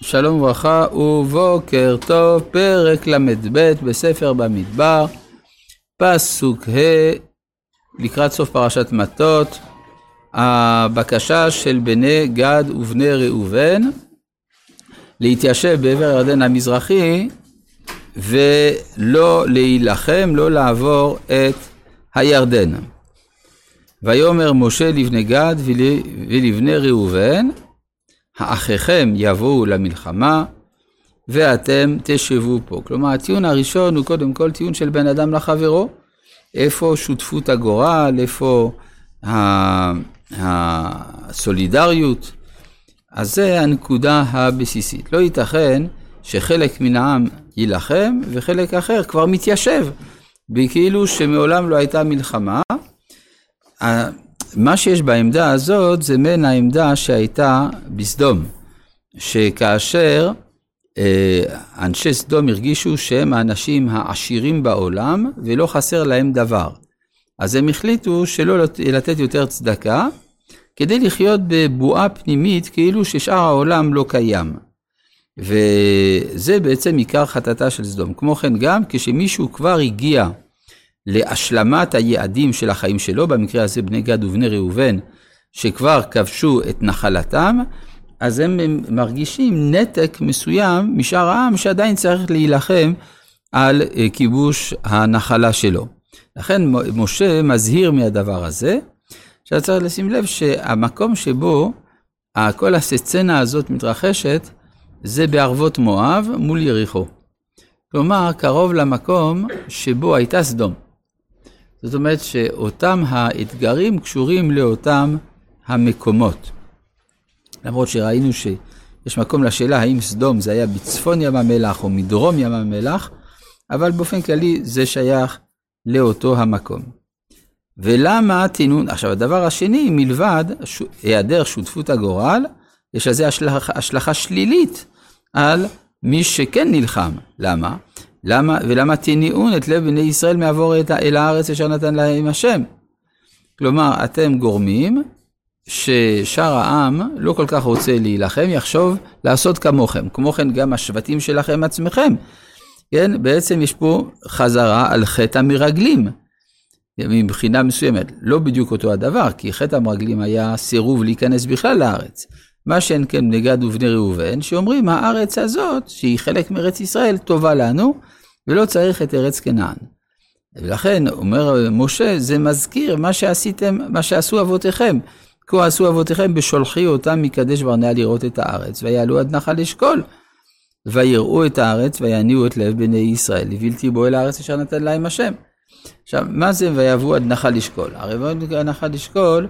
שלום וברכה ובוקר טוב, פרק ל"ב בספר במדבר, פסוק ה' לקראת סוף פרשת מטות, הבקשה של בני גד ובני ראובן להתיישב בעבר הירדן המזרחי ולא להילחם, לא לעבור את הירדן. ויאמר משה לבני גד ולבני ראובן, האחיכם יבואו למלחמה ואתם תשבו פה. כלומר, הטיעון הראשון הוא קודם כל טיעון של בן אדם לחברו. איפה שותפות הגורל, איפה הסולידריות. אז זה הנקודה הבסיסית. לא ייתכן שחלק מן העם יילחם וחלק אחר כבר מתיישב, בכאילו שמעולם לא הייתה מלחמה. מה שיש בעמדה הזאת זה מן העמדה שהייתה בסדום, שכאשר אה, אנשי סדום הרגישו שהם האנשים העשירים בעולם ולא חסר להם דבר. אז הם החליטו שלא לתת יותר צדקה, כדי לחיות בבועה פנימית כאילו ששאר העולם לא קיים. וזה בעצם עיקר חטאתה של סדום. כמו כן גם כשמישהו כבר הגיע להשלמת היעדים של החיים שלו, במקרה הזה בני גד ובני ראובן, שכבר כבשו את נחלתם, אז הם מרגישים נתק מסוים משאר העם שעדיין צריך להילחם על אה, כיבוש הנחלה שלו. לכן משה מזהיר מהדבר הזה. עכשיו צריך לשים לב שהמקום שבו כל הסצנה הזאת מתרחשת, זה בערבות מואב מול יריחו. כלומר, קרוב למקום שבו הייתה סדום. זאת אומרת שאותם האתגרים קשורים לאותם המקומות. למרות שראינו שיש מקום לשאלה האם סדום זה היה בצפון ים המלח או מדרום ים המלח, אבל באופן כללי זה שייך לאותו המקום. ולמה תינון, עכשיו הדבר השני, מלבד היעדר שותפות הגורל, יש לזה השלכה, השלכה שלילית על מי שכן נלחם. למה? למה, ולמה תניעון את לב בני ישראל מעבור אל הארץ אשר נתן להם השם? כלומר, אתם גורמים ששאר העם לא כל כך רוצה להילחם, יחשוב לעשות כמוכם. כמו כן, גם השבטים שלכם עצמכם. כן, בעצם יש פה חזרה על חטא המרגלים. מבחינה מסוימת, לא בדיוק אותו הדבר, כי חטא המרגלים היה סירוב להיכנס בכלל לארץ. מה שאין כן בני גד ובני ראובן, שאומרים הארץ הזאת, שהיא חלק מארץ ישראל, טובה לנו, ולא צריך את ארץ כנען. ולכן, אומר משה, זה מזכיר מה שעשיתם, מה שעשו אבותיכם. כה עשו אבותיכם בשולחי אותם מקדש ברנע לראות את הארץ, ויעלו עד נחל אשכול. ויראו את הארץ, ויניעו את לב בני ישראל, לבלתי בו אל הארץ אשר נתן להם השם. עכשיו, מה זה ויבואו עד נחל אשכול? הרי נחל אשכול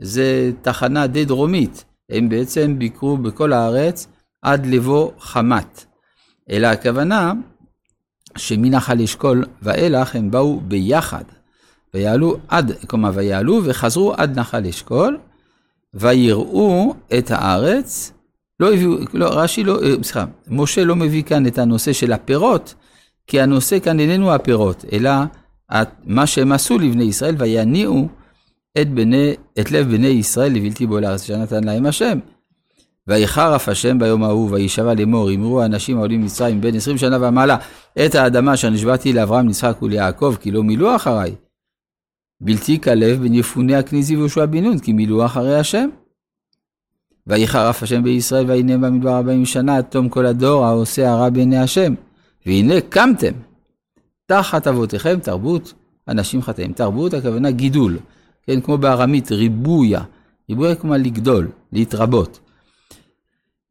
זה תחנה די דרומית. הם בעצם ביקרו בכל הארץ עד לבוא חמת. אלא הכוונה שמנחל אשכול ואילך הם באו ביחד. ויעלו עד, כלומר ויעלו וחזרו עד נחל אשכול, ויראו את הארץ, לא הביאו, לא, רש"י לא, אה, סליחה, משה לא מביא כאן את הנושא של הפירות, כי הנושא כאן איננו הפירות, אלא מה שהם עשו לבני ישראל, ויניעו את, בני, את לב בני ישראל לבלתי בו לארץ אשר נתן להם השם. ויחר אף השם ביום ההוא, וישבע לאמור, אמרו האנשים העולים ממצרים בין עשרים שנה ומעלה, את האדמה אשר נשבעתי לאברהם, יצחק וליעקב, כי לא מילאו אחריי. בלתי כלב בן יפונה הכניזי ויהושע בן נון, כי מילאו אחרי השם. ויחר אף השם בישראל, והנה במדבר ארבעים שנה, עד תום כל הדור העושה הרע בעיני השם. והנה קמתם, תחת אבותיכם תרבות אנשים חטאים. תרבות הכוונה גידול. כן, כמו בארמית, ריבויה. ריבויה כמו לגדול, להתרבות.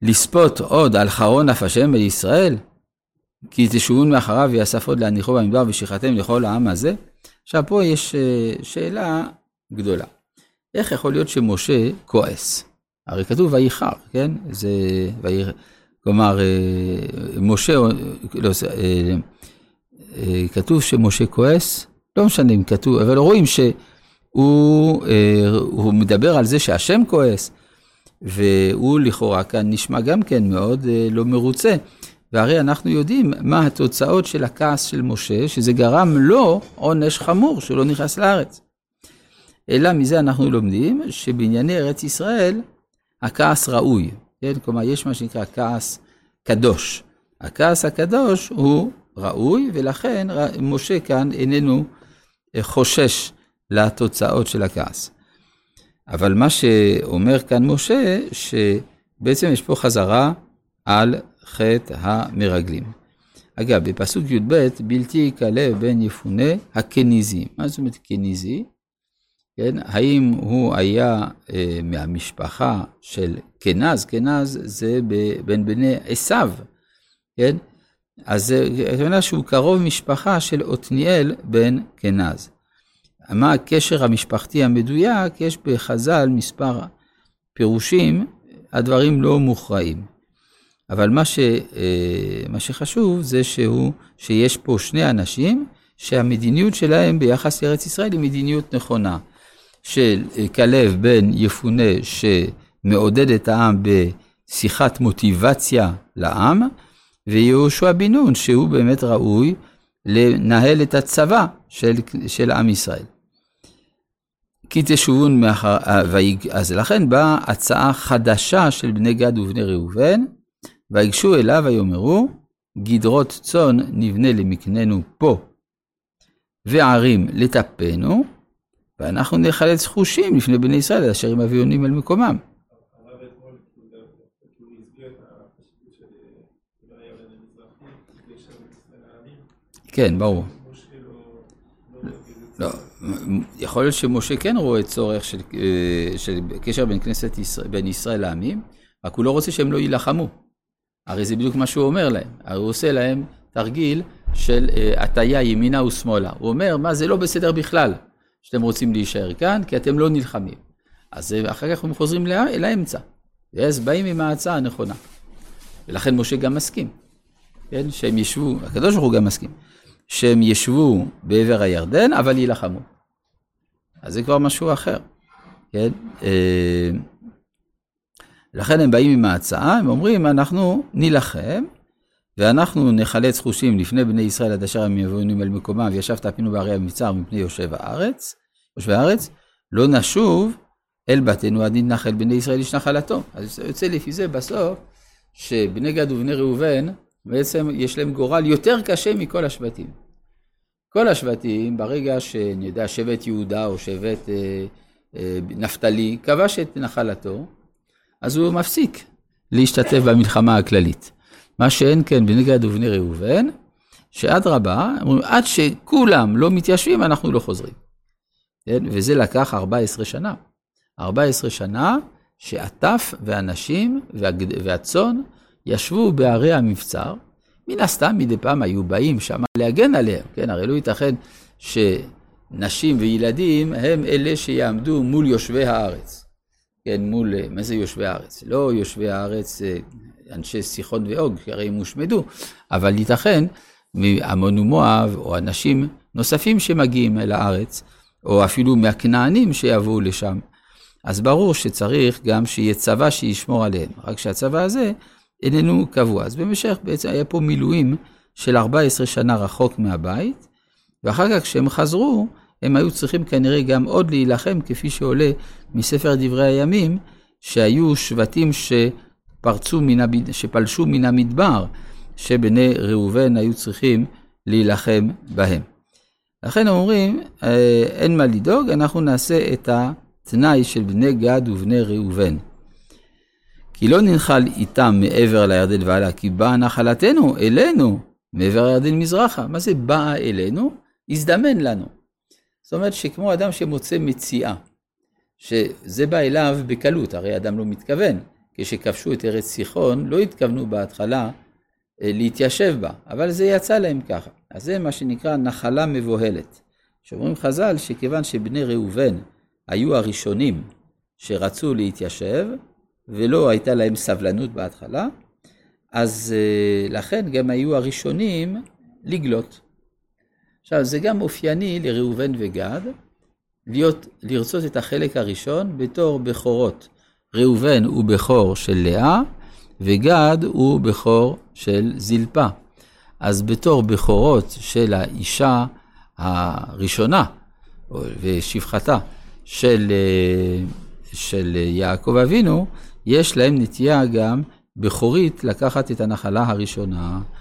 לספות עוד על חרון אף השם בישראל, כי תשובון מאחריו ויאסף עוד להניחו במדבר ושחררתם לכל העם הזה. עכשיו פה יש אה, שאלה גדולה. איך יכול להיות שמשה כועס? הרי כתוב ויחר, כן? זה... ויר... כלומר, אה, משה, לא, אה, כתוב שמשה כועס, לא משנה אם כתוב, אבל רואים ש... הוא, אה, הוא מדבר על זה שהשם כועס, והוא לכאורה כאן נשמע גם כן מאוד אה, לא מרוצה. והרי אנחנו יודעים מה התוצאות של הכעס של משה, שזה גרם לו עונש חמור, שהוא לא נכנס לארץ. אלא מזה אנחנו לומדים שבענייני ארץ ישראל, הכעס ראוי. כן? כלומר, יש מה שנקרא כעס קדוש. הכעס הקדוש הוא ראוי, ולכן משה כאן איננו אה, חושש לתוצאות של הכעס. אבל מה שאומר כאן משה, שבעצם יש פה חזרה על חטא המרגלים. אגב, בפסוק י"ב, בלתי כלב בן יפונה הקניזי. מה זאת אומרת קניזי? כן, האם הוא היה אה, מהמשפחה של כנז? כנז זה בין בני עשיו, כן? אז אומר שהוא קרוב משפחה של עתניאל בן כנז. מה הקשר המשפחתי המדויק? יש בחז"ל מספר פירושים, הדברים לא מוכרעים. אבל מה, ש, אה, מה שחשוב זה שהוא, שיש פה שני אנשים שהמדיניות שלהם ביחס לארץ ישראל היא מדיניות נכונה. של אה, כלב בן יפונה שמעודד את העם בשיחת מוטיבציה לעם, ויהושע בן נון שהוא באמת ראוי לנהל את הצבא של, של עם ישראל. כי תשובון מאחר, אה, אז לכן באה הצעה חדשה של בני גד ובני ראובן, ויגשו אליו ויאמרו, גדרות צאן נבנה למקננו פה, וערים לטפנו, ואנחנו נחלץ חושים לפני בני ישראל, אשר הם אביונים על מקומם. כן, ברור. לא, יכול להיות שמשה כן רואה צורך של, אה, של קשר בין כנסת ישראל, בין ישראל לעמים, רק הוא לא רוצה שהם לא יילחמו. הרי זה בדיוק מה שהוא אומר להם. הוא עושה להם תרגיל של אה, הטיה ימינה ושמאלה. הוא אומר, מה, זה לא בסדר בכלל שאתם רוצים להישאר כאן, כי אתם לא נלחמים. אז אה, אחר כך הם חוזרים לאמצע. ואז באים עם ההצעה הנכונה. ולכן משה גם מסכים, כן? שהם ישבו, הקדוש ברוך הוא גם מסכים, שהם ישבו בעבר הירדן, אבל יילחמו. אז זה כבר משהו אחר, כן? אה, לכן הם באים עם ההצעה, הם אומרים, אנחנו נילחם, ואנחנו נחלץ חושים לפני בני ישראל עד אשר הם יבואו אל מקומם, וישבת אפינו בערי המצר מפני יושב הארץ, יושבי הארץ, לא נשוב אל בתינו עד ננחל בני ישראל איש נחלתו. אז יוצא לפי זה בסוף, שבני גד ובני ראובן, בעצם יש להם גורל יותר קשה מכל השבטים. כל השבטים, ברגע שאני יודע, שבט יהודה או שבט אה, אה, נפתלי, כבש את נחלתו, אז הוא מפסיק להשתתף במלחמה הכללית. מה שאין כן בני גד ובני ראובן, שאדרבה, עד שכולם לא מתיישבים, אנחנו לא חוזרים. כן? וזה לקח 14 שנה. 14 שנה שהטף והנשים והצאן ישבו בערי המבצר. מן הסתם מדי פעם היו באים שם להגן עליהם, כן? הרי לא ייתכן שנשים וילדים הם אלה שיעמדו מול יושבי הארץ. כן, מול, מה זה יושבי הארץ? לא יושבי הארץ, אה, אנשי סיחון ואוג, הרי הם הושמדו, אבל ייתכן מעמון ומואב, או אנשים נוספים שמגיעים אל הארץ, או אפילו מהכנענים שיבואו לשם. אז ברור שצריך גם שיהיה צבא שישמור עליהם, רק שהצבא הזה איננו קבוע. אז במשך, בעצם היה פה מילואים של 14 שנה רחוק מהבית, ואחר כך כשהם חזרו, הם היו צריכים כנראה גם עוד להילחם, כפי שעולה מספר דברי הימים, שהיו שבטים שפרצו מן הבד... שפלשו מן המדבר, שבני ראובן היו צריכים להילחם בהם. לכן אומרים, אה, אין מה לדאוג, אנחנו נעשה את התנאי של בני גד ובני ראובן. כי לא ננחל איתם מעבר לירדן והלאה, כי באה נחלתנו אלינו מעבר הירדן מזרחה. מה זה באה אלינו? הזדמן לנו. זאת אומרת שכמו אדם שמוצא מציאה, שזה בא אליו בקלות, הרי אדם לא מתכוון. כשכבשו את ארץ סיחון, לא התכוונו בהתחלה אה, להתיישב בה, אבל זה יצא להם ככה. אז זה מה שנקרא נחלה מבוהלת. שאומרים חז"ל שכיוון שבני ראובן היו הראשונים שרצו להתיישב, ולא הייתה להם סבלנות בהתחלה, אז אה, לכן גם היו הראשונים לגלות. עכשיו, זה גם אופייני לראובן וגד, להיות, לרצות את החלק הראשון בתור בכורות. ראובן הוא בכור של לאה, וגד הוא בכור של זלפה. אז בתור בכורות של האישה הראשונה, ושפחתה של, של יעקב אבינו, יש להם נטייה גם בכורית לקחת את הנחלה הראשונה.